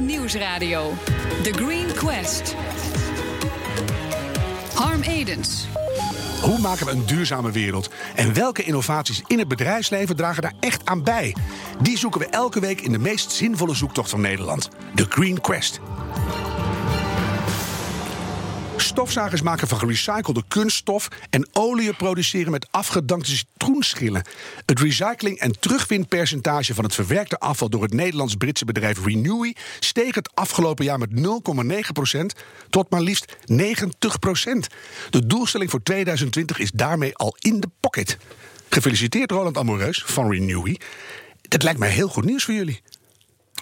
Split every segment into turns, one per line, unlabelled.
Nieuwsradio. The Green Quest. Harm Edens.
Hoe maken we een duurzame wereld? En welke innovaties in het bedrijfsleven dragen daar echt aan bij? Die zoeken we elke week in de meest zinvolle zoektocht van Nederland: de Green Quest. Stofzagers maken van gerecyclede kunststof en olie produceren met afgedankte citroenschillen. Het recycling- en terugwinpercentage van het verwerkte afval door het Nederlands-Britse bedrijf Renewy steeg het afgelopen jaar met 0,9% tot maar liefst 90%. De doelstelling voor 2020 is daarmee al in de pocket. Gefeliciteerd Roland Amoreus van Renewy. Dat lijkt mij heel goed nieuws voor jullie.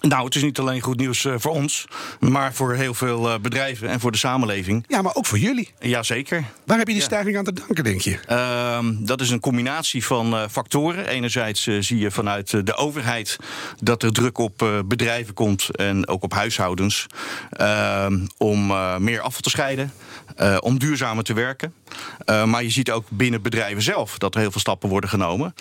Nou, het is niet alleen goed nieuws eh, voor ons, maar voor heel veel eh, bedrijven en voor de samenleving.
Ja, maar ook voor jullie.
Jazeker.
Waar heb je die stijging aan te danken, denk je?
Ehm, dat is een combinatie van uh, factoren. Enerzijds uh, zie je vanuit de overheid dat er druk op bedrijven komt en ook op huishoudens ehm, om meer afval te scheiden, om duurzamer te werken. maar je ziet ook binnen bedrijven zelf dat er heel veel stappen worden genomen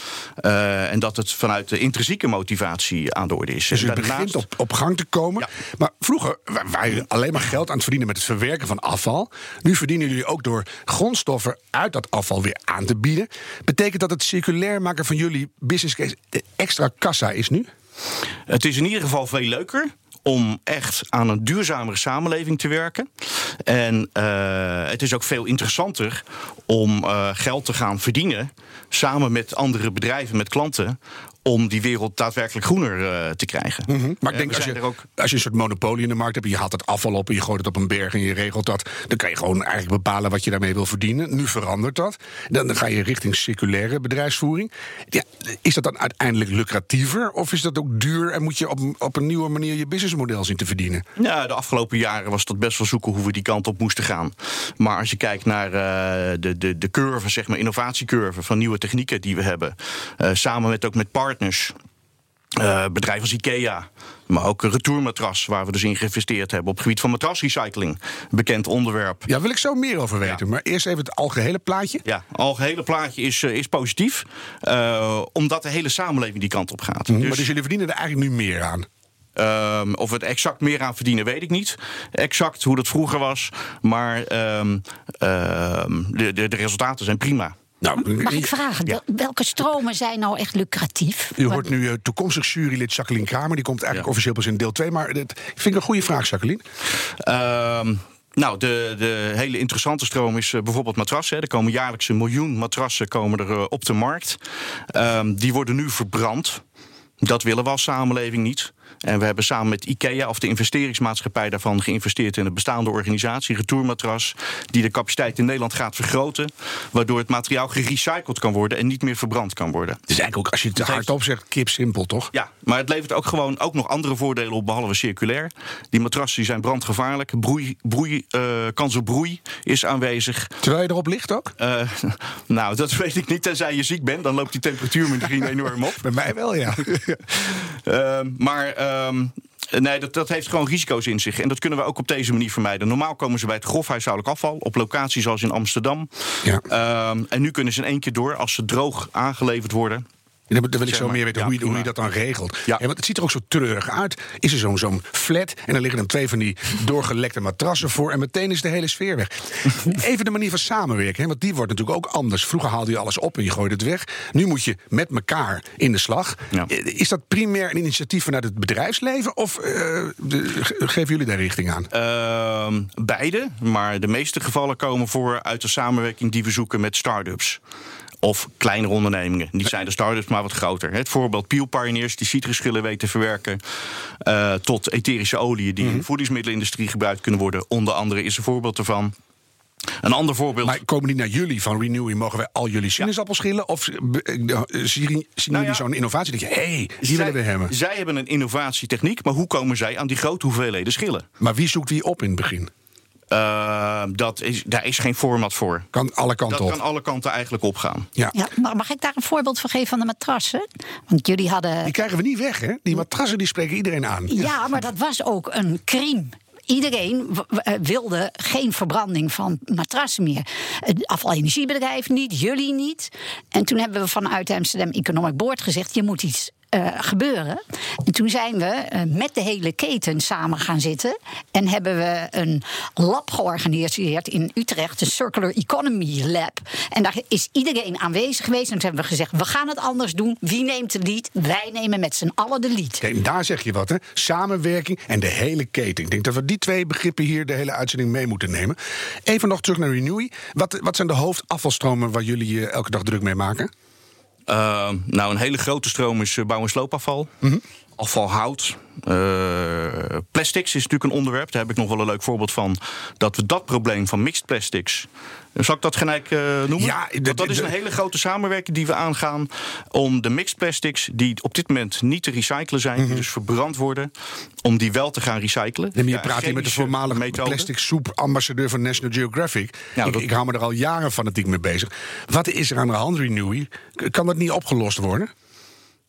en dat het vanuit de intrinsieke motivatie aan de orde is.
Dus het begint op, op gang te komen. Ja. Maar vroeger waren jullie alleen maar geld aan het verdienen met het verwerken van afval. Nu verdienen jullie ook door grondstoffen uit dat afval weer aan te bieden. Betekent dat het circulair maken van jullie business case extra kassa is nu?
Het is in ieder geval veel leuker om echt aan een duurzamere samenleving te werken. En uh, het is ook veel interessanter om uh, geld te gaan verdienen samen met andere bedrijven, met klanten, om die wereld daadwerkelijk groener uh, te krijgen.
Mm -hmm. Maar ik denk, als je, ook... als je een soort monopolie in de markt hebt... je haalt het afval op en je gooit het op een berg en je regelt dat... dan kan je gewoon eigenlijk bepalen wat je daarmee wil verdienen. Nu verandert dat. Dan, dan ga je richting circulaire bedrijfsvoering. Ja, is dat dan uiteindelijk lucratiever? Of is dat ook duur en moet je op, op een nieuwe manier... je businessmodel zien te verdienen?
Ja, de afgelopen jaren was dat best wel zoeken... hoe we die kant op moesten gaan. Maar als je kijkt naar uh, de, de, de curve, zeg maar innovatiecurve... van nieuwe technieken die we hebben... Uh, samen met ook met partners partners. Uh, bedrijven als IKEA, maar ook retourmatras, waar we dus in geïnvesteerd hebben op het gebied van matrasrecycling. Bekend onderwerp.
Ja, wil ik zo meer over weten. Ja. Maar eerst even het algehele plaatje.
Ja, het algehele plaatje is, uh, is positief, uh, omdat de hele samenleving die kant op gaat.
Mm, dus, maar dus jullie verdienen er eigenlijk nu meer aan?
Um, of we het exact meer aan verdienen, weet ik niet. Exact hoe dat vroeger was. Maar um, um, de, de, de resultaten zijn prima.
Nou, Mag ik vragen, ja. welke stromen zijn nou echt lucratief?
U hoort nu uh, toekomstig jurylid Jacqueline Kramer. Die komt eigenlijk ja. officieel pas in deel 2. Maar dat vind ik een goede vraag, Jacqueline.
Um, nou, de, de hele interessante stroom is uh, bijvoorbeeld matrassen. Er komen jaarlijks een miljoen matrassen komen er, uh, op de markt. Um, die worden nu verbrand. Dat willen we als samenleving niet. En we hebben samen met IKEA, of de investeringsmaatschappij daarvan, geïnvesteerd in een bestaande organisatie, Retourmatras, die de capaciteit in Nederland gaat vergroten, waardoor het materiaal gerecycled kan worden en niet meer verbrand kan worden.
Dus eigenlijk ook, als je het
Dat
hardop zegt, kip simpel, toch?
Ja, maar het levert ook gewoon ook nog andere voordelen op, behalve circulair. Die matrassen die zijn brandgevaarlijk, broei, broei, uh, kans op broei is aanwezig.
Terwijl je erop ligt ook?
Uh, nou, dat weet ik niet, tenzij je ziek bent, dan loopt die temperatuur misschien enorm op.
Bij mij wel, ja.
uh, maar Um, nee, dat, dat heeft gewoon risico's in zich. En dat kunnen we ook op deze manier vermijden. Normaal komen ze bij het grof huishoudelijk afval. Op locaties zoals in Amsterdam.
Ja.
Um, en nu kunnen ze in één keer door als ze droog aangeleverd worden.
Dan wil ik zo meer weten ja, hoe, je, hoe je dat dan regelt.
Ja.
want het ziet er ook zo treurig uit. Is er zo'n zo'n flat en dan liggen dan twee van die doorgelekte matrassen voor... en meteen is de hele sfeer weg. Even de manier van samenwerken, hè, want die wordt natuurlijk ook anders. Vroeger haalde je alles op en je gooide het weg. Nu moet je met elkaar in de slag.
Ja.
Is dat primair een initiatief vanuit het bedrijfsleven... of uh, de, geven jullie daar richting aan?
Uh, beide, maar de meeste gevallen komen voor uit de samenwerking... die we zoeken met start-ups of kleinere ondernemingen. Die zijn de start-ups, maar wat groter. Het voorbeeld Peel Pioneers, die citrusschillen weten verwerken... Uh, tot etherische oliën die mm -hmm. in de voedingsmiddelenindustrie gebruikt kunnen worden. Onder andere is een voorbeeld ervan. Een ander voorbeeld.
Maar komen die naar jullie van Renewy? Mogen wij al jullie sinaasappels schillen? Of zien, zien nou jullie ja. zo'n innovatie? Dat je, hé, hey, die willen we hebben.
Zij hebben een innovatietechniek, maar hoe komen zij aan die grote hoeveelheden schillen?
Maar wie zoekt wie op in het begin?
Uh, dat is, daar is geen format voor.
Kan alle kanten
dat
op.
kan alle kanten eigenlijk opgaan.
Ja.
ja. maar mag ik daar een voorbeeld van geven van de matrassen? Want jullie hadden.
Die krijgen we niet weg, hè? Die matrassen die spreken iedereen aan.
Ja, maar dat was ook een crime. Iedereen wilde geen verbranding van matrassen meer. Het afvalenergiebedrijf niet, jullie niet. En toen hebben we vanuit Amsterdam Economic Board gezegd: je moet iets eh, gebeuren. En toen zijn we eh, met de hele keten samen gaan zitten. En hebben we een lab georganiseerd in Utrecht, een Circular Economy Lab. En daar is iedereen aanwezig geweest. En toen hebben we gezegd: we gaan het anders doen. Wie neemt de lead? Wij nemen met z'n allen de lead.
Daar zeg je wat, hè? Samenwerking en de hele keten. Ik denk dat we die twee begrippen hier de hele uitzending mee moeten nemen. Even nog terug naar Renewy. Wat, wat zijn de hoofdafvalstromen waar jullie elke dag druk mee maken?
Uh, nou, een hele grote stroom is eh, bouw- en sloopafval. Afvalhout. Eh, plastics is natuurlijk een onderwerp. Daar heb ik nog wel een leuk voorbeeld van. Dat we dat probleem van mixed plastics. Zal ik dat gelijk eh, noemen?
Ja,
Want dat is een hele grote samenwerking die we aangaan. Om de mixed plastics, die op dit moment niet te recyclen zijn, die dus verbrand worden, om die wel te gaan recyclen.
Mhm. En je
Ja,
praat hier met de voormalige
methode.
plastic soep ambassadeur van National Geographic. Ik,
dat-
ik hou me er al jaren fanatiek mee bezig. Wat is er aan de hand, Renewy? Kan dat niet opgelost worden?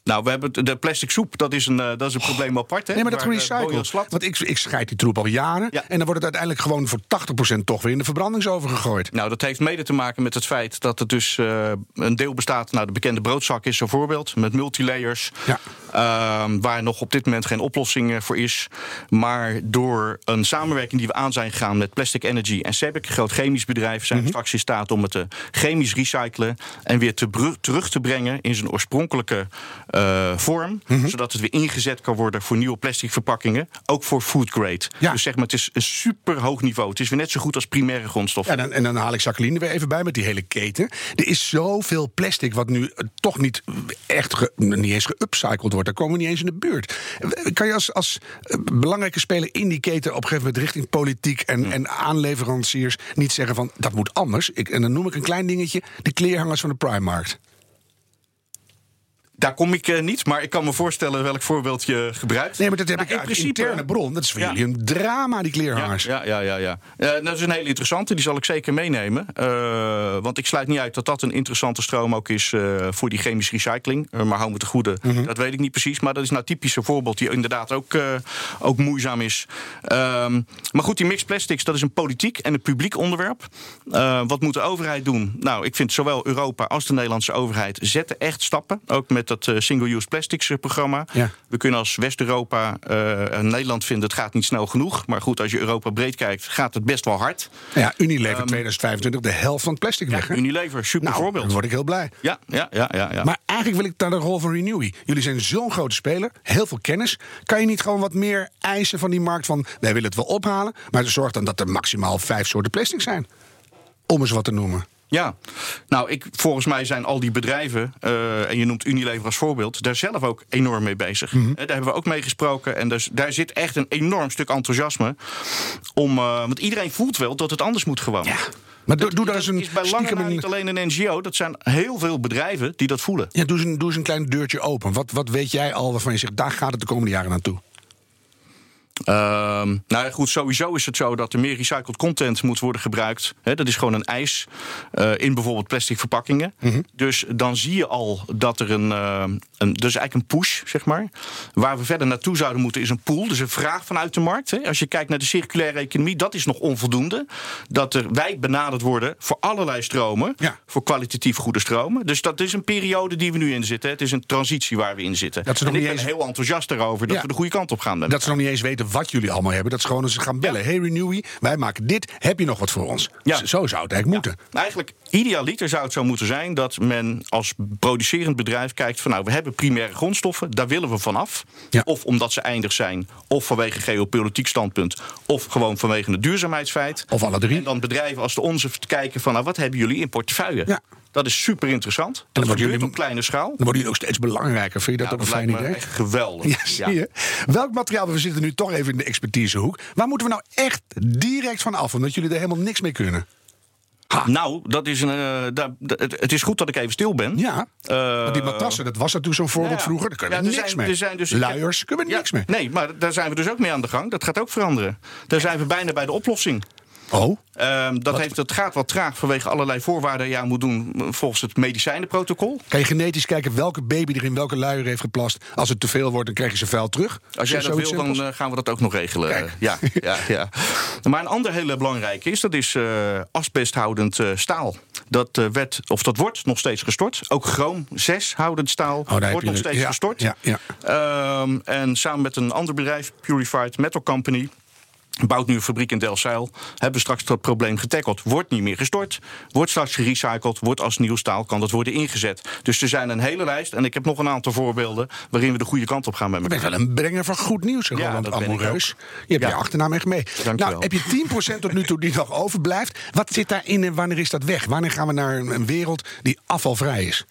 Nou, we hebben de plastic soep, dat is een, eh, dat is een probleem apart. Hè,
Nee, maar dat
waar, eh,
Want ik, ik scheid die troep al jaren.
Ja.
En dan wordt het uiteindelijk gewoon voor 80% toch weer in de verbrandingsoven gegooid.
Nou, dat heeft mede te maken met het feit dat het dus eh, een deel bestaat. Nou, de bekende broodzak is een voorbeeld met multilayers.
Ja.
Ehm, waar nog op dit moment geen oplossing voor is. Maar door een samenwerking die we aan zijn gegaan met Plastic Energy en SEBIC, een groot chemisch bedrijf, zijn we straks in staat om het te chemisch recyclen en weer te terug te brengen in zijn oorspronkelijke eh, vorm. Zodat het weer ingezet kan worden voor nieuwe plastic verpakkingen. Ook voor food grade.
Ja.
Dus zeg maar, het is een super hoog niveau. Het is weer net zo goed als primaire grondstoffen.
Ja, dan, en dan haal ik Jacqueline er weer even bij met die hele keten. Er is zoveel plastic wat nu eh, toch niet echt ge- niet eens geupcycled wordt. Daar komen we niet eens in de buurt. Eh, Kan je als, als belangrijke speler in die keten op een gegeven moment richting politiek en, en aanleveranciers niet zeggen van dat moet anders? Ik, en dan noem ik een klein dingetje: de kleerhangers van de Primarkt.
Daar kom ik eh, niet, maar ik kan me voorstellen welk voorbeeld je gebruikt.
Nee, maar dat heb
Nou,
ik uit interne bron. Dat is voor
Ja.
jullie een drama, die kleerhangers.
Ja, ja, ja, ja. ja. Eh, dat is een hele interessante, die zal ik zeker meenemen. Eh, want ik sluit niet uit dat dat een interessante stroom ook is voor die chemische recycling. Maar hou me te goede,
Mhm.
dat weet ik niet precies. Maar dat is nou typisch een voorbeeld die inderdaad ook, ook moeizaam is. Ehm, maar goed, die mixed plastics, dat is een politiek en een publiek onderwerp. Wat moet de overheid doen? Nou, ik vind zowel Europa als de Nederlandse overheid zetten echt stappen. Ook met dat eh, single-use plastics eh, programma.
Ja.
We kunnen als West-Europa eh, en Nederland vinden het gaat niet snel genoeg. Maar goed, als je Europa breed kijkt, gaat het best wel hard.
Ja, Unilever 2025, de helft van het plastic weg. hè?
Unilever, super
nou,
voorbeeld.
dan word ik heel blij.
Ja, ja, ja, ja. ja.
Maar eigenlijk wil ik naar de rol van Renewy. Jullie zijn zo'n grote speler, heel veel kennis. Kan je niet gewoon wat meer eisen van die markt van... wij willen het wel ophalen, maar zorg dan dat er maximaal vijf soorten plastic zijn. Om eens wat te noemen.
Ja, nou, ik, volgens mij zijn al die bedrijven, eh, en je noemt Unilever als voorbeeld, daar zelf ook enorm mee bezig.
Mhm.
Daar hebben we ook mee gesproken. En dus, daar zit echt een enorm stuk enthousiasme. Om, eh, want iedereen voelt wel dat het anders moet gewoon.
Maar doe, doe daar eens een
is bij lange
een-
niet alleen een NGO, dat zijn heel veel bedrijven die dat voelen.
Ja, doe eens, een, doe eens een klein deurtje open. Wat, wat weet jij al waarvan je zegt, daar gaat het de komende jaren naartoe?
Ehm, nou ja, goed, sowieso is het zo dat er meer recycled content moet worden gebruikt. Dat is gewoon een eis eh, in bijvoorbeeld plastic verpakkingen. Dus dan zie je al dat er een, eh, een. Is eigenlijk een push, zeg maar. Waar we verder naartoe zouden moeten is een pool. Dus een vraag vanuit de markt. Als je kijkt naar de circulaire economie, dat is nog onvoldoende. Dat er wij benaderd worden voor allerlei stromen.
Ja.
Voor kwalitatief goede stromen. Dus dat is een periode die we nu in zitten. Het is een transitie waar we in zitten.
Dat ze nog
en ik
niet
ben
eens-
heel enthousiast erover dat
Ja.
we de goede kant op gaan.
Dat ze nog niet eens weten wat jullie allemaal hebben. Dat ze gewoon eens gaan bellen. Hey Renewy, wij maken dit. Heb je nog wat voor ons?
Ja.
Zo zou het eigenlijk moeten.
Eigenlijk, idealiter zou het zo moeten zijn dat men als producerend bedrijf kijkt van nou, we hebben primaire grondstoffen, daar willen we vanaf.
Ja.
Of omdat ze eindig zijn, of vanwege geopolitiek standpunt, of gewoon vanwege het duurzaamheidsfeit.
Of alle drie.
En dan bedrijven als de onze kijken van nou, wat hebben jullie in portefeuille?
Ja.
Dat is super interessant. Dat
worden
gebeurt
jullie-
op kleine schaal.
Dan worden jullie ook steeds belangrijker. Vind je dat
Ja,
ook een
dat
fijn idee?
echt geweldig.
Ja. Welk materiaal, we zitten nu toch even in de expertisehoek. Waar moeten we nou echt direct van af? Omdat jullie er helemaal niks mee kunnen.
Nou, dat is een, eh, het, het is goed dat ik even stil ben.
Ja, want die matrassen, dat was natuurlijk zo'n voorbeeld
ja.
vroeger. Daar kunnen we
Ja,
niks
zijn-
mee.
er zijn dus-
Luiers, kunnen we
Ja,
niks mee.
Nee, maar daar zijn we dus ook mee aan de gang. Dat gaat ook veranderen. Daar zijn we bijna bij de oplossing.
Oh?
Ehm, dat, heeft, dat gaat wat traag vanwege allerlei voorwaarden die je aan moet doen volgens het medicijnenprotocol.
Kan je genetisch kijken welke baby er in welke luier heeft geplast? Als het te veel wordt, dan krijg je ze vuil terug.
Als jij dat wil, dan
simpels?
eh, gaan we dat ook nog regelen.
Kijk.
Ja, ja, ja. Maar een ander hele belangrijke is, dat is eh, asbesthoudend eh, staal. Dat, werd, of dat wordt nog steeds gestort. Ook chroom 6 houdend staal
Oh,
wordt nog
de-
steeds
ja,
gestort.
ja, ja.
Ehm, en samen met een ander bedrijf, Purified Metal Company... Bouwt nu een fabriek in Delfzijl. Hebben we straks dat probleem getackled. Wordt niet meer gestort. Wordt straks gerecycled. Wordt als nieuw staal. Kan dat worden ingezet. Dus er zijn een hele lijst. En ik heb nog een aantal voorbeelden. waarin we de goede kant op gaan met
Je bent
elkaar.
wel een brenger van goed nieuws,
Ja,
Roland
ik
Amoreus. Je hebt
Ja.
je achternaam echt mee.
Dank
nou, heb je 10% tot nu toe die nog overblijft? Wat zit daarin en wanneer is dat weg? Wanneer gaan we naar een wereld die afvalvrij is?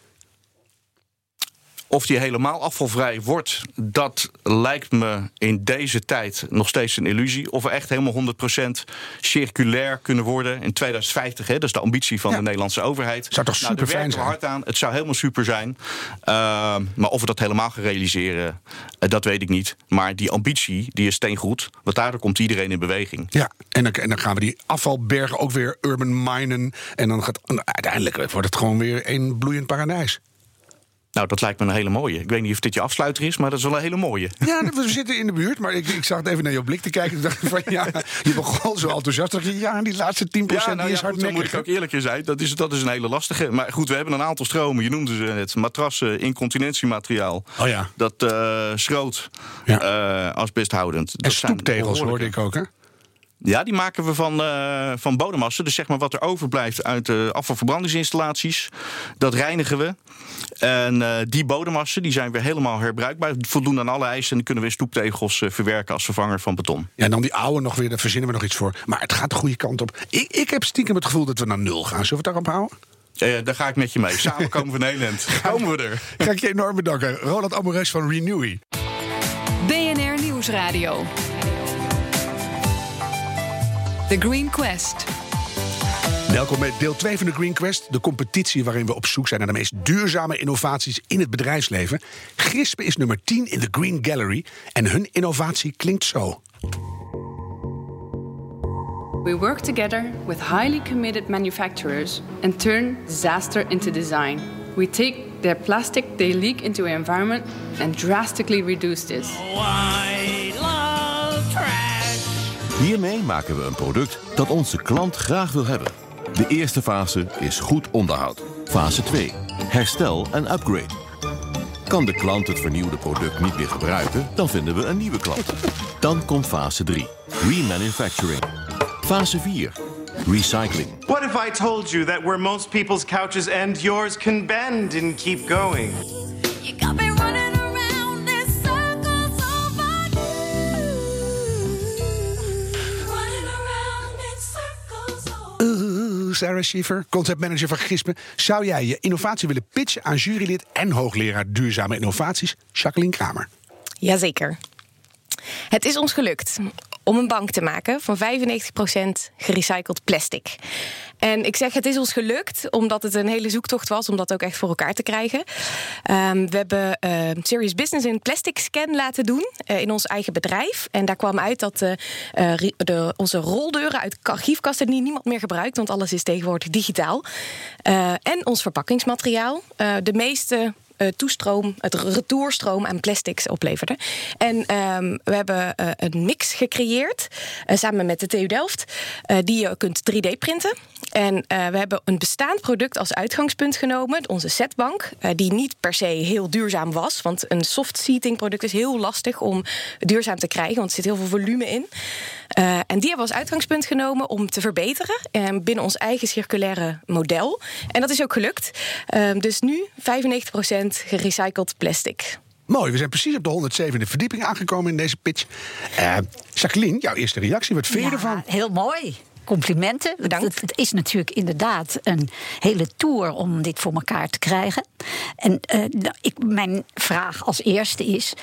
Of die helemaal afvalvrij wordt, dat lijkt me in deze tijd nog steeds een illusie. Of we echt helemaal 100% circulair kunnen worden in 2050. Hè, dat is de ambitie van
Ja.
de Nederlandse overheid.
Zou toch
nou, werken we
zijn?
hard aan. Het zou helemaal super zijn. Ehm, maar of we dat helemaal gaan realiseren, eh, dat weet ik niet. Maar die ambitie, die is steengoed. Want daardoor komt iedereen in beweging.
Ja, en dan, en dan gaan we die afvalbergen ook weer urban minen. En dan gaat uiteindelijk wordt het gewoon weer een bloeiend paradijs.
Nou, dat lijkt me een hele mooie. Ik weet niet of dit je afsluiter is, maar dat is wel een hele mooie.
Ja, we zitten in de buurt, maar ik, ik zag het even naar jouw blik te kijken. Ik dacht van ja, je begon zo enthousiast. Ja, die laatste 10%
Ja, nou
die is
ja, goed, dan
hardnekkig.
moet ik ook eerlijk zijn. Dat is, dat is een hele lastige. Maar goed, we hebben een aantal stromen. Je noemde ze net. Matrassen, incontinentiemateriaal.
Oh ja.
Dat eh, schroot,
Ja.
eh asbesthoudend.
En
Dat zijn
stoeptegels hoorde ik ook, hè?
Ja, die maken we van, eh, van bodemassen. Dus zeg maar wat er overblijft uit de afvalverbrandingsinstallaties. Dat reinigen we. En eh, die bodemassen die zijn weer helemaal herbruikbaar. Voldoen aan alle eisen. En die kunnen we in stoeptegels eh, verwerken als vervanger van beton.
Ja, en dan die oude nog weer, daar verzinnen we nog iets voor. Maar het gaat de goede kant op. Ik, ik heb stiekem het gevoel dat we naar nul gaan. Zullen we het daarop houden?
Daar ga ik met je mee. Samen komen we Nederland. Komen we er.
Ga ik je enorm bedanken. Roland Amoreus van Renewy.
BNR Nieuwsradio. The Green Quest.
Welkom bij deel 2 van de Green Quest. De competitie waarin we op zoek zijn naar de meest duurzame innovaties in het bedrijfsleven. Grispe is nummer 10 in de Green Gallery. En hun innovatie klinkt zo.
We work together with highly committed manufacturers and turn disaster into design. We take their plastic they leak into the environment and drastically reduce this.
Hiermee maken we een product dat onze klant graag wil hebben. De eerste fase is goed onderhoud. Fase 2. Herstel en upgrade. Kan de klant het vernieuwde product niet meer gebruiken, dan vinden we een nieuwe klant. Dan komt fase 3. Remanufacturing. Fase 4. Recycling.
What if I told you that where most people's couches end, yours can bend and keep going?
Sarah Schiefer, conceptmanager van Grispe. Zou jij je innovatie willen pitchen aan jurylid en hoogleraar duurzame innovaties, Jacqueline Kramer?
Jazeker. Het is ons gelukt om een bank te maken van 95% gerecycled plastic. En ik zeg het is ons gelukt omdat het een hele zoektocht was om dat ook echt voor elkaar te krijgen. Ehm, we hebben eh, Serious Business een plastic scan laten doen eh, in ons eigen bedrijf. En daar kwam uit dat eh, ri- de, onze roldeuren uit archiefkasten die niemand meer gebruikt, want alles is tegenwoordig digitaal. Eh, en ons verpakkingsmateriaal. eh, de meeste eh, toestroom, het retourstroom aan plastics opleverde. En ehm, we hebben eh, een mix gecreëerd eh, samen met de TU Delft, die je kunt 3D printen. En we hebben een bestaand product als uitgangspunt genomen, onze setbank, die niet per se heel duurzaam was. Want een soft seating product is heel lastig om duurzaam te krijgen, want er zit heel veel volume in. En die hebben we als uitgangspunt genomen om te verbeteren eh, binnen ons eigen circulaire model. En dat is ook gelukt. Eh, dus nu 95% gerecycled plastic.
Mooi, we zijn precies op de 107e verdieping aangekomen in deze pitch. Eh, Jacqueline, jouw eerste reactie, wat vind je
Ja,
ervan?
Heel mooi. Complimenten.
Bedankt.
Het, het is natuurlijk inderdaad een hele tour om dit voor elkaar te krijgen. En eh, nou, ik, mijn vraag als eerste is: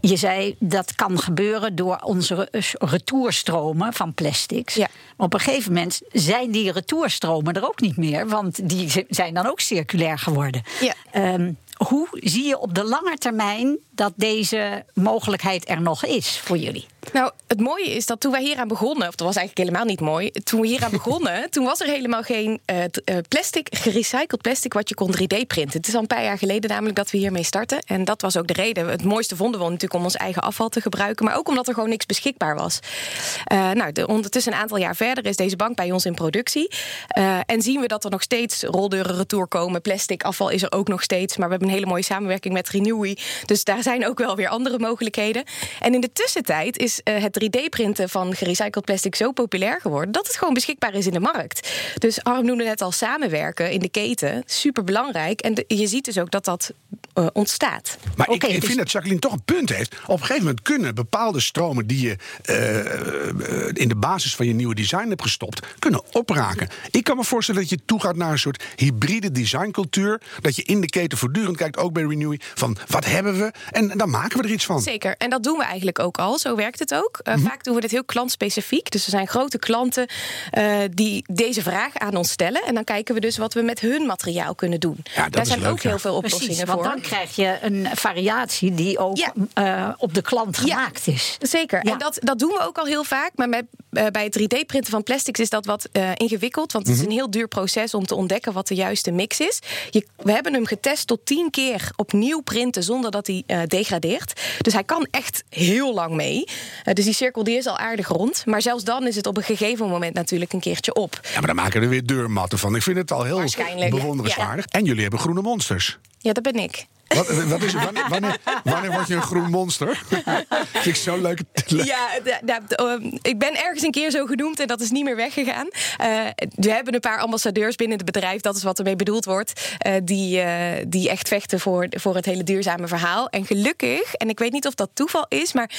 je zei dat kan gebeuren door onze re- retourstromen van plastics.
Ja.
Maar op een gegeven moment zijn die retourstromen er ook niet meer, want die zijn dan ook circulair geworden.
Ja.
Ehm, hoe zie je op de lange termijn dat deze mogelijkheid er nog is voor jullie?
Nou, het mooie is dat toen wij hieraan begonnen, of dat was eigenlijk helemaal niet mooi. Toen we hieraan begonnen, toen was er helemaal geen eh, eh, plastic, gerecycled plastic, wat je kon 3D-printen. Het is al een paar jaar geleden namelijk dat we hiermee starten. En dat was ook de reden. Het mooiste vonden we natuurlijk om ons eigen afval te gebruiken, maar ook omdat er gewoon niks beschikbaar was. Eh, nou, de, ondertussen een aantal jaar verder is deze bank bij ons in productie. En zien we dat er nog steeds roldeuren retour komen. Plastic afval is er ook nog steeds. Maar we hebben hele mooie samenwerking met Renewy. Dus daar zijn ook wel weer andere mogelijkheden. En in de tussentijd is eh, het 3D-printen van gerecycled plastic zo populair geworden dat het gewoon beschikbaar is in de markt. Dus Harm noemde net al samenwerken in de keten. Super belangrijk. En de- je ziet dus ook dat dat eh, ontstaat.
Maar
Oké,
ik, ik
dus-
vind dat Jacqueline toch een punt heeft. Op een gegeven moment kunnen bepaalde stromen die je eh, in de basis van je nieuwe design hebt gestopt, kunnen opraken. Ik kan me voorstellen dat je toegaat naar een soort hybride designcultuur. Dat je in de keten voortdurend kijkt, ook bij Renewy, van wat hebben we? En dan maken we er iets van.
Zeker, en dat doen we eigenlijk ook al. Zo werkt het ook. Uh, Vaak doen we dit heel klantspecifiek. Dus er zijn grote klanten uh, die deze vraag aan ons stellen. En dan kijken we dus wat we met hun materiaal kunnen doen.
Ja, dat
Daar
is
zijn
leuk,
ook
ja.
heel veel oplossingen
Precies,
voor.
want dan krijg je een variatie die ook
Ja.
eh, op de klant gemaakt is.
Zeker,
Ja.
en dat, dat doen we ook al heel vaak. Maar met, eh, bij het 3D-printen van plastics is dat wat eh, ingewikkeld. Want het
Mhm.
is een heel duur proces om te ontdekken wat de juiste mix is. Je, we hebben hem getest tot tien keer opnieuw printen zonder dat hij eh, degradeert. Dus hij kan echt heel lang mee. Eh, dus die cirkel die is al aardig rond. Maar zelfs dan is het op een gegeven moment natuurlijk een keertje op.
Ja, maar dan maken we er weer deurmatten van. Ik vind het al heel bewonderenswaardig. En jullie hebben groene monsters.
Ja, dat ben ik.
Wat, wat is, wanneer, wanneer, wanneer word je een groen monster? Vind ik zo'n leuke...
Ja, d- ehm, ik ben ergens een keer zo genoemd en dat is niet meer weggegaan. Eh, we hebben een paar ambassadeurs binnen het bedrijf, dat is wat ermee bedoeld wordt, eh, die, eh, die echt vechten voor, voor het hele duurzame verhaal. En gelukkig, en ik weet niet of dat toeval is, maar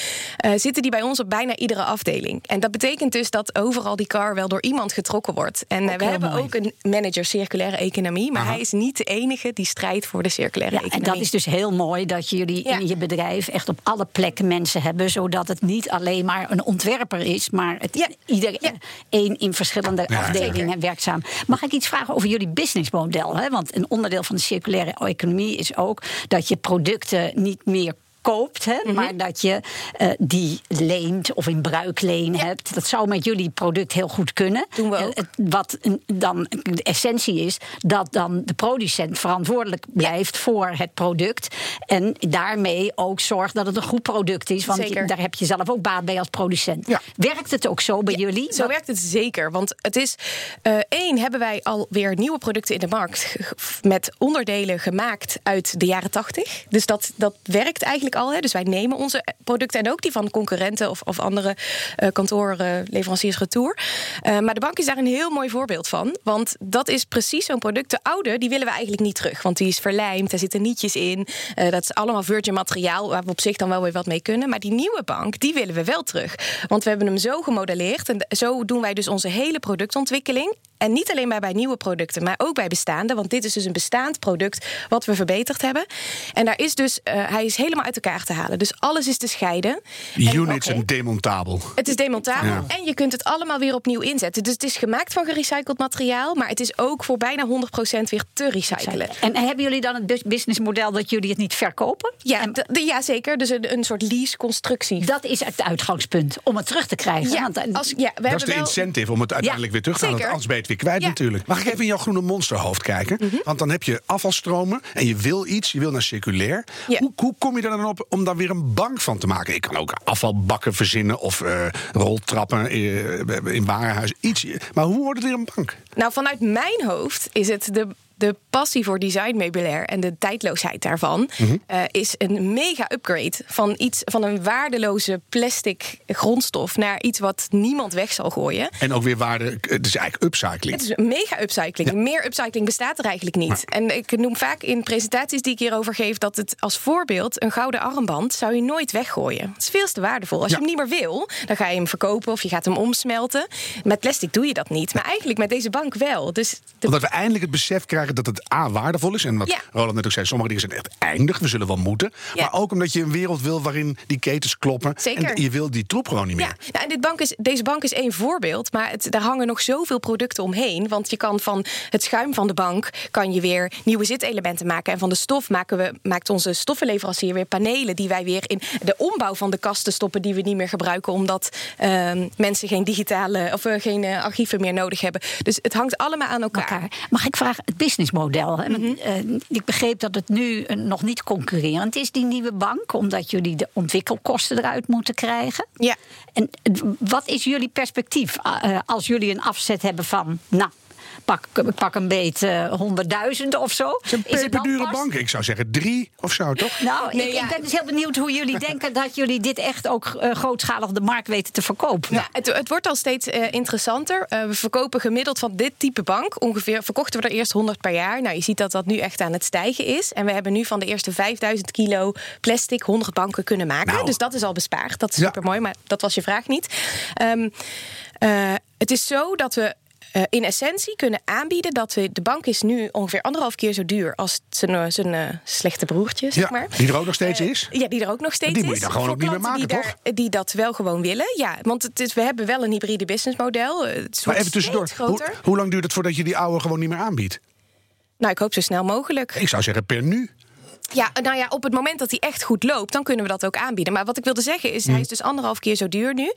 zitten die bij ons op bijna iedere afdeling. En dat betekent dus dat overal die car wel door iemand getrokken wordt. En we hebben
mooi.
ook een manager circulaire economie, maar hij is niet de enige die strijdt voor de circulaire
Ja, en
economie.
dat is dus heel mooi dat jullie
Ja.
in je bedrijf echt op alle plekken mensen hebben, zodat het niet alleen maar een ontwerper is, maar het
Ja.
iedereen
Ja.
één in verschillende
Ja,
afdelingen werkzaam. Mag ik iets vragen over jullie businessmodel? Hè? Want een onderdeel van de circulaire economie is ook dat je producten niet meer koopt, hè,
Mhm.
maar dat je eh, die leent of in bruikleen hebt. Dat zou met jullie product heel goed kunnen.
Doen we
Eh,
ook.
wat dan de essentie is dat dan de producent verantwoordelijk blijft voor het product. En daarmee ook zorgt dat het een goed product is. Want je- daar heb je zelf ook baat bij als producent.
Ja.
Werkt het ook zo bij jullie?
Zo werkt het zeker. Want het is eh, één, hebben wij alweer nieuwe producten in de markt met onderdelen gemaakt uit de jaren tachtig. Dus dat, dat werkt eigenlijk Dus wij nemen onze producten en ook die van concurrenten of, of andere eh kantoren, leveranciers retour. Eh, maar de bank is daar een heel mooi voorbeeld van. Want dat is precies zo'n product. De oude, die willen we eigenlijk niet terug. Want die is verlijmd, daar zitten nietjes in. Eh, dat is allemaal virgin materiaal waar we op zich dan wel weer wat mee kunnen. Maar die nieuwe bank, die willen we wel terug. Want we hebben hem zo gemodelleerd. En zo doen wij dus onze hele productontwikkeling. En niet alleen maar bij nieuwe producten, maar ook bij bestaande. Want dit is dus een bestaand product wat we verbeterd hebben. En daar is dus, eh, hij is helemaal uit elkaar te halen. Dus alles is te scheiden.
Units en demontabel.
Het is demontabel
Ja.
en je kunt het allemaal weer opnieuw inzetten. Dus het is gemaakt van gerecycled materiaal, maar het is ook voor bijna 100% weer te recyclen.
En hebben jullie dan het bus- businessmodel dat jullie het niet verkopen?
Ja,
En
ja zeker. Dus een, een soort lease-constructie.
dat is het uitgangspunt om het terug te krijgen.
Ja,
Want, eh,
als, ja, we
Dat is
hebben
de
wel...
incentive om het uiteindelijk weer terug te halen. anders ben het weer kwijt
Ja.
natuurlijk. Mag ik even in jouw groene monsterhoofd kijken?
Mhm.
Want dan heb je afvalstromen en je wil iets. Je wil naar circulair.
Ja.
Hoe, hoe kom je er dan op om daar weer een bank van te maken? Ik kan ook afvalbakken verzinnen of eh, roltrappen eh, in warenhuis. Iets. Maar hoe wordt het weer een bank?
Nou, vanuit mijn hoofd is het de, de passie voor designmeubilair en de tijdloosheid daarvan
Mhm.
eh, is een mega upgrade van iets van een waardeloze plastic grondstof naar iets wat niemand weg zal gooien.
En ook weer waarde. Het is eigenlijk upcycling.
Het is een mega upcycling. Meer upcycling bestaat er eigenlijk niet. En ik noem vaak in presentaties die ik hierover geef dat het als voorbeeld een gouden armband zou je nooit weggooien. Het is veel te waardevol. Als
Ja.
je hem niet meer wil, dan ga je hem verkopen of je gaat hem omsmelten. Met plastic doe je dat niet. Maar eigenlijk met deze bank wel. Dus de
Omdat we eindelijk het besef krijgen krijgen dat het A, waardevol is. En wat
Ja.
Roland net ook zei, sommige dingen zijn echt eindig. We zullen wel moeten.
Ja.
Maar ook omdat je een wereld wil waarin die ketens kloppen.
Zeker.
En je wil die troep gewoon niet meer.
Ja, nou, en dit bank is, deze bank is één voorbeeld, maar het, daar hangen nog zoveel producten omheen. Want je kan van het schuim van de bank kan je weer nieuwe zitelementen maken. En van de stof maken we, maakt onze stoffenleverancier weer panelen die wij weer in de ombouw van de kasten stoppen die we niet meer gebruiken, omdat ehm, mensen geen digitale of eh, geen eh, archieven meer nodig hebben. Dus het hangt allemaal aan elkaar.
elkaar. Mag ik vragen, het businessmodel?
Mhm.
eh, ik begreep dat het nu eh, nog niet concurrerend is, die nieuwe bank, omdat jullie de ontwikkelkosten eruit moeten krijgen.
Ja.
En eh, wat is jullie perspectief als jullie een afzet hebben van, nou, pak, pak een beet eh, honderdduizend of zo?
Het is een peperdure bank. Ik zou zeggen drie of zo, toch?
Nou,
Nee,
ik,
ja.
ik ben dus heel benieuwd hoe jullie denken dat jullie dit echt ook eh, grootschalig de markt weten te verkopen.
Ja, het, het wordt al steeds eh, interessanter. Eh, we verkopen gemiddeld van dit type bank ongeveer verkochten we er eerst 100 per jaar. Nou, je ziet dat dat nu echt aan het stijgen is. En we hebben nu van de eerste 5000 kilo plastic 100 banken kunnen maken.
Nou.
Dus dat is al bespaard. Dat is
Ja.
super mooi, maar dat was je vraag niet. Ehm, eh, het is zo dat we. Eh, in essentie kunnen aanbieden dat we. De bank is nu ongeveer anderhalf keer zo duur als zijn, eh, zijn eh, slechte broertje, zeg
Ja,
maar.
die er ook nog steeds is.
Ja, die er ook nog steeds
Die
is.
moet je dan gewoon ook niet meer
die
maken,
daar- Die dat wel gewoon willen. Ja, want het is, we hebben wel een hybride businessmodel. Het
Maar even tussendoor. Hoe, hoe lang duurt het voordat je die oude gewoon niet meer aanbiedt?
Nou, ik hoop zo snel mogelijk.
Ik zou zeggen per nu.
Ja, nou ja, op het moment dat hij echt goed loopt, dan kunnen we dat ook aanbieden. Maar wat ik wilde zeggen is, hij is dus anderhalf keer zo duur nu.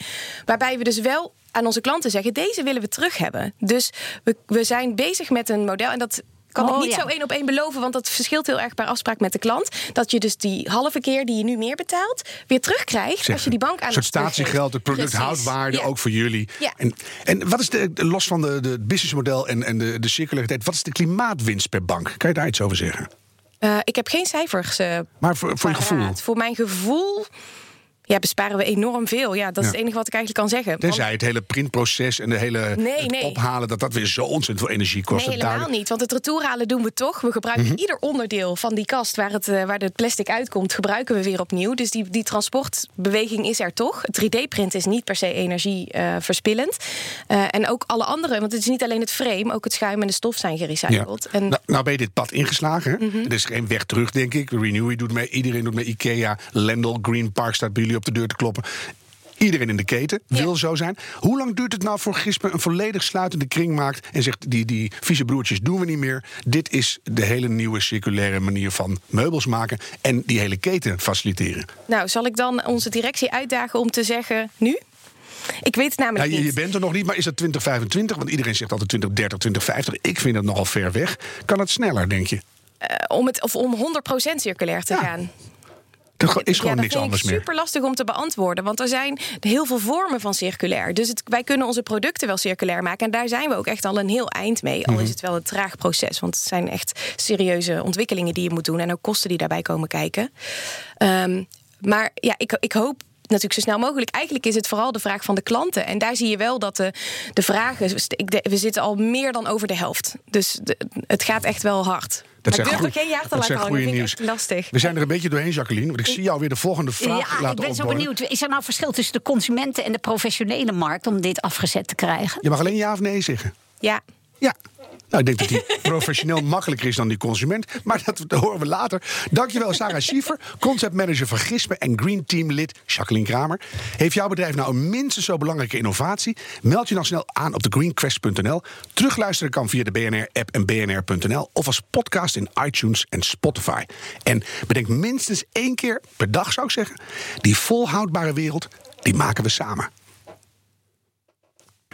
Waarbij we dus wel aan onze klanten zeggen, deze willen we terug hebben. Dus we, we zijn bezig met een model en dat... Kan
Oh,
ik niet
ja.
zo één op één beloven, want dat verschilt heel erg per afspraak met de klant. Dat je dus die halve keer die je nu meer betaalt, weer terugkrijgt als je die bank aan
Een soort
ons teruggeeft.
statiegeld, het product
Precies.
houdt waarde,
Ja.
ook voor jullie.
Ja.
En, en wat is de, de- los van de, de het businessmodel en, en de, de circulariteit, wat is de klimaatwinst per bank? Kan je daar iets over zeggen?
Eh, ik heb geen cijfers. eh,
Maar voor, voor je gevoel.
Voor mijn gevoel ja, besparen we enorm veel. Ja, dat is het enige wat ik eigenlijk kan zeggen. Want-
Tenzij het hele printproces en de hele
Nee,
het
nee.
ophalen, dat dat weer zo ontzettend veel energie kost.
Nee, helemaal
duidelijk-
niet. Want het retourhalen doen we toch. We gebruiken
Mhm.
ieder onderdeel van die kast waar het, eh, waar het plastic uitkomt, gebruiken we weer opnieuw. Dus die, die transportbeweging is er toch. Het 3D-print is niet per se energieverspillend. Eh en ook alle andere, want het is niet alleen het frame, ook het schuim en de stof zijn gerecycled. En
Nou, nou ben je dit pad ingeslagen.
Mhm.
Er is geen weg terug, denk ik. Renewy doet mee, iedereen doet mee. Ikea, Lendl, Green Park staat bij jullie op de deur te kloppen. Iedereen in de keten wil zo zijn. Hoe lang duurt het nou voor Gispen een volledig sluitende kring maakt... en zegt, die, die vieze broertjes doen we niet meer. Dit is de hele nieuwe circulaire manier van meubels maken... en die hele keten faciliteren.
nou, zal ik dan onze directie uitdagen om te zeggen nu? Ik weet het namelijk
je, je bent er nog niet, maar is dat 2025? Want iedereen zegt altijd 2030, 2050. Ik vind het nogal ver weg. Kan het sneller, denk je?
Eh, om, het, of om 100% circulair te
Ja.
gaan.
Er is gewoon
ja,
niks anders
vind ik
meer.
super lastig om te beantwoorden. Want er zijn heel veel vormen van circulair. Dus het, wij kunnen onze producten wel circulair maken. En daar zijn we ook echt al een heel eind mee. Al
Mhm.
is het wel een traag proces. Want het zijn echt serieuze ontwikkelingen die je moet doen. En ook kosten die daarbij komen kijken. Ehm, maar ja, ik, ik hoop natuurlijk zo snel mogelijk. Eigenlijk is het vooral de vraag van de klanten. En daar zie je wel dat de, de vragen... ik We zitten al meer dan over de helft. Dus de- het gaat echt wel hard. maar ik durf er geen jaar te
dat
laten hangen. Dat
nieuws.
ik lastig.
We zijn er een beetje doorheen, Jacqueline. Want ik zie jou weer de volgende vraag
ja, ik
laten
ben zo benieuwd. Is er nou verschil tussen de consumenten en de professionele markt om dit afgezet te krijgen?
Je mag alleen ja of nee zeggen.
Ja.
Ja. Nou, ik denk dat die professioneel makkelijker is dan die consument. Maar dat, horen we later. Dankjewel, Sarah Schiefer, conceptmanager van Gispen en Green Team lid Jacqueline Kramer. Heeft jouw bedrijf nou een minstens zo belangrijke innovatie? Meld je dan snel aan op thegreenquest.nl. Terugluisteren kan via de BNR-app en bnr.nl of als podcast in iTunes en Spotify. En bedenk minstens één keer per dag, zou ik zeggen, die volhoudbare wereld, die maken we samen.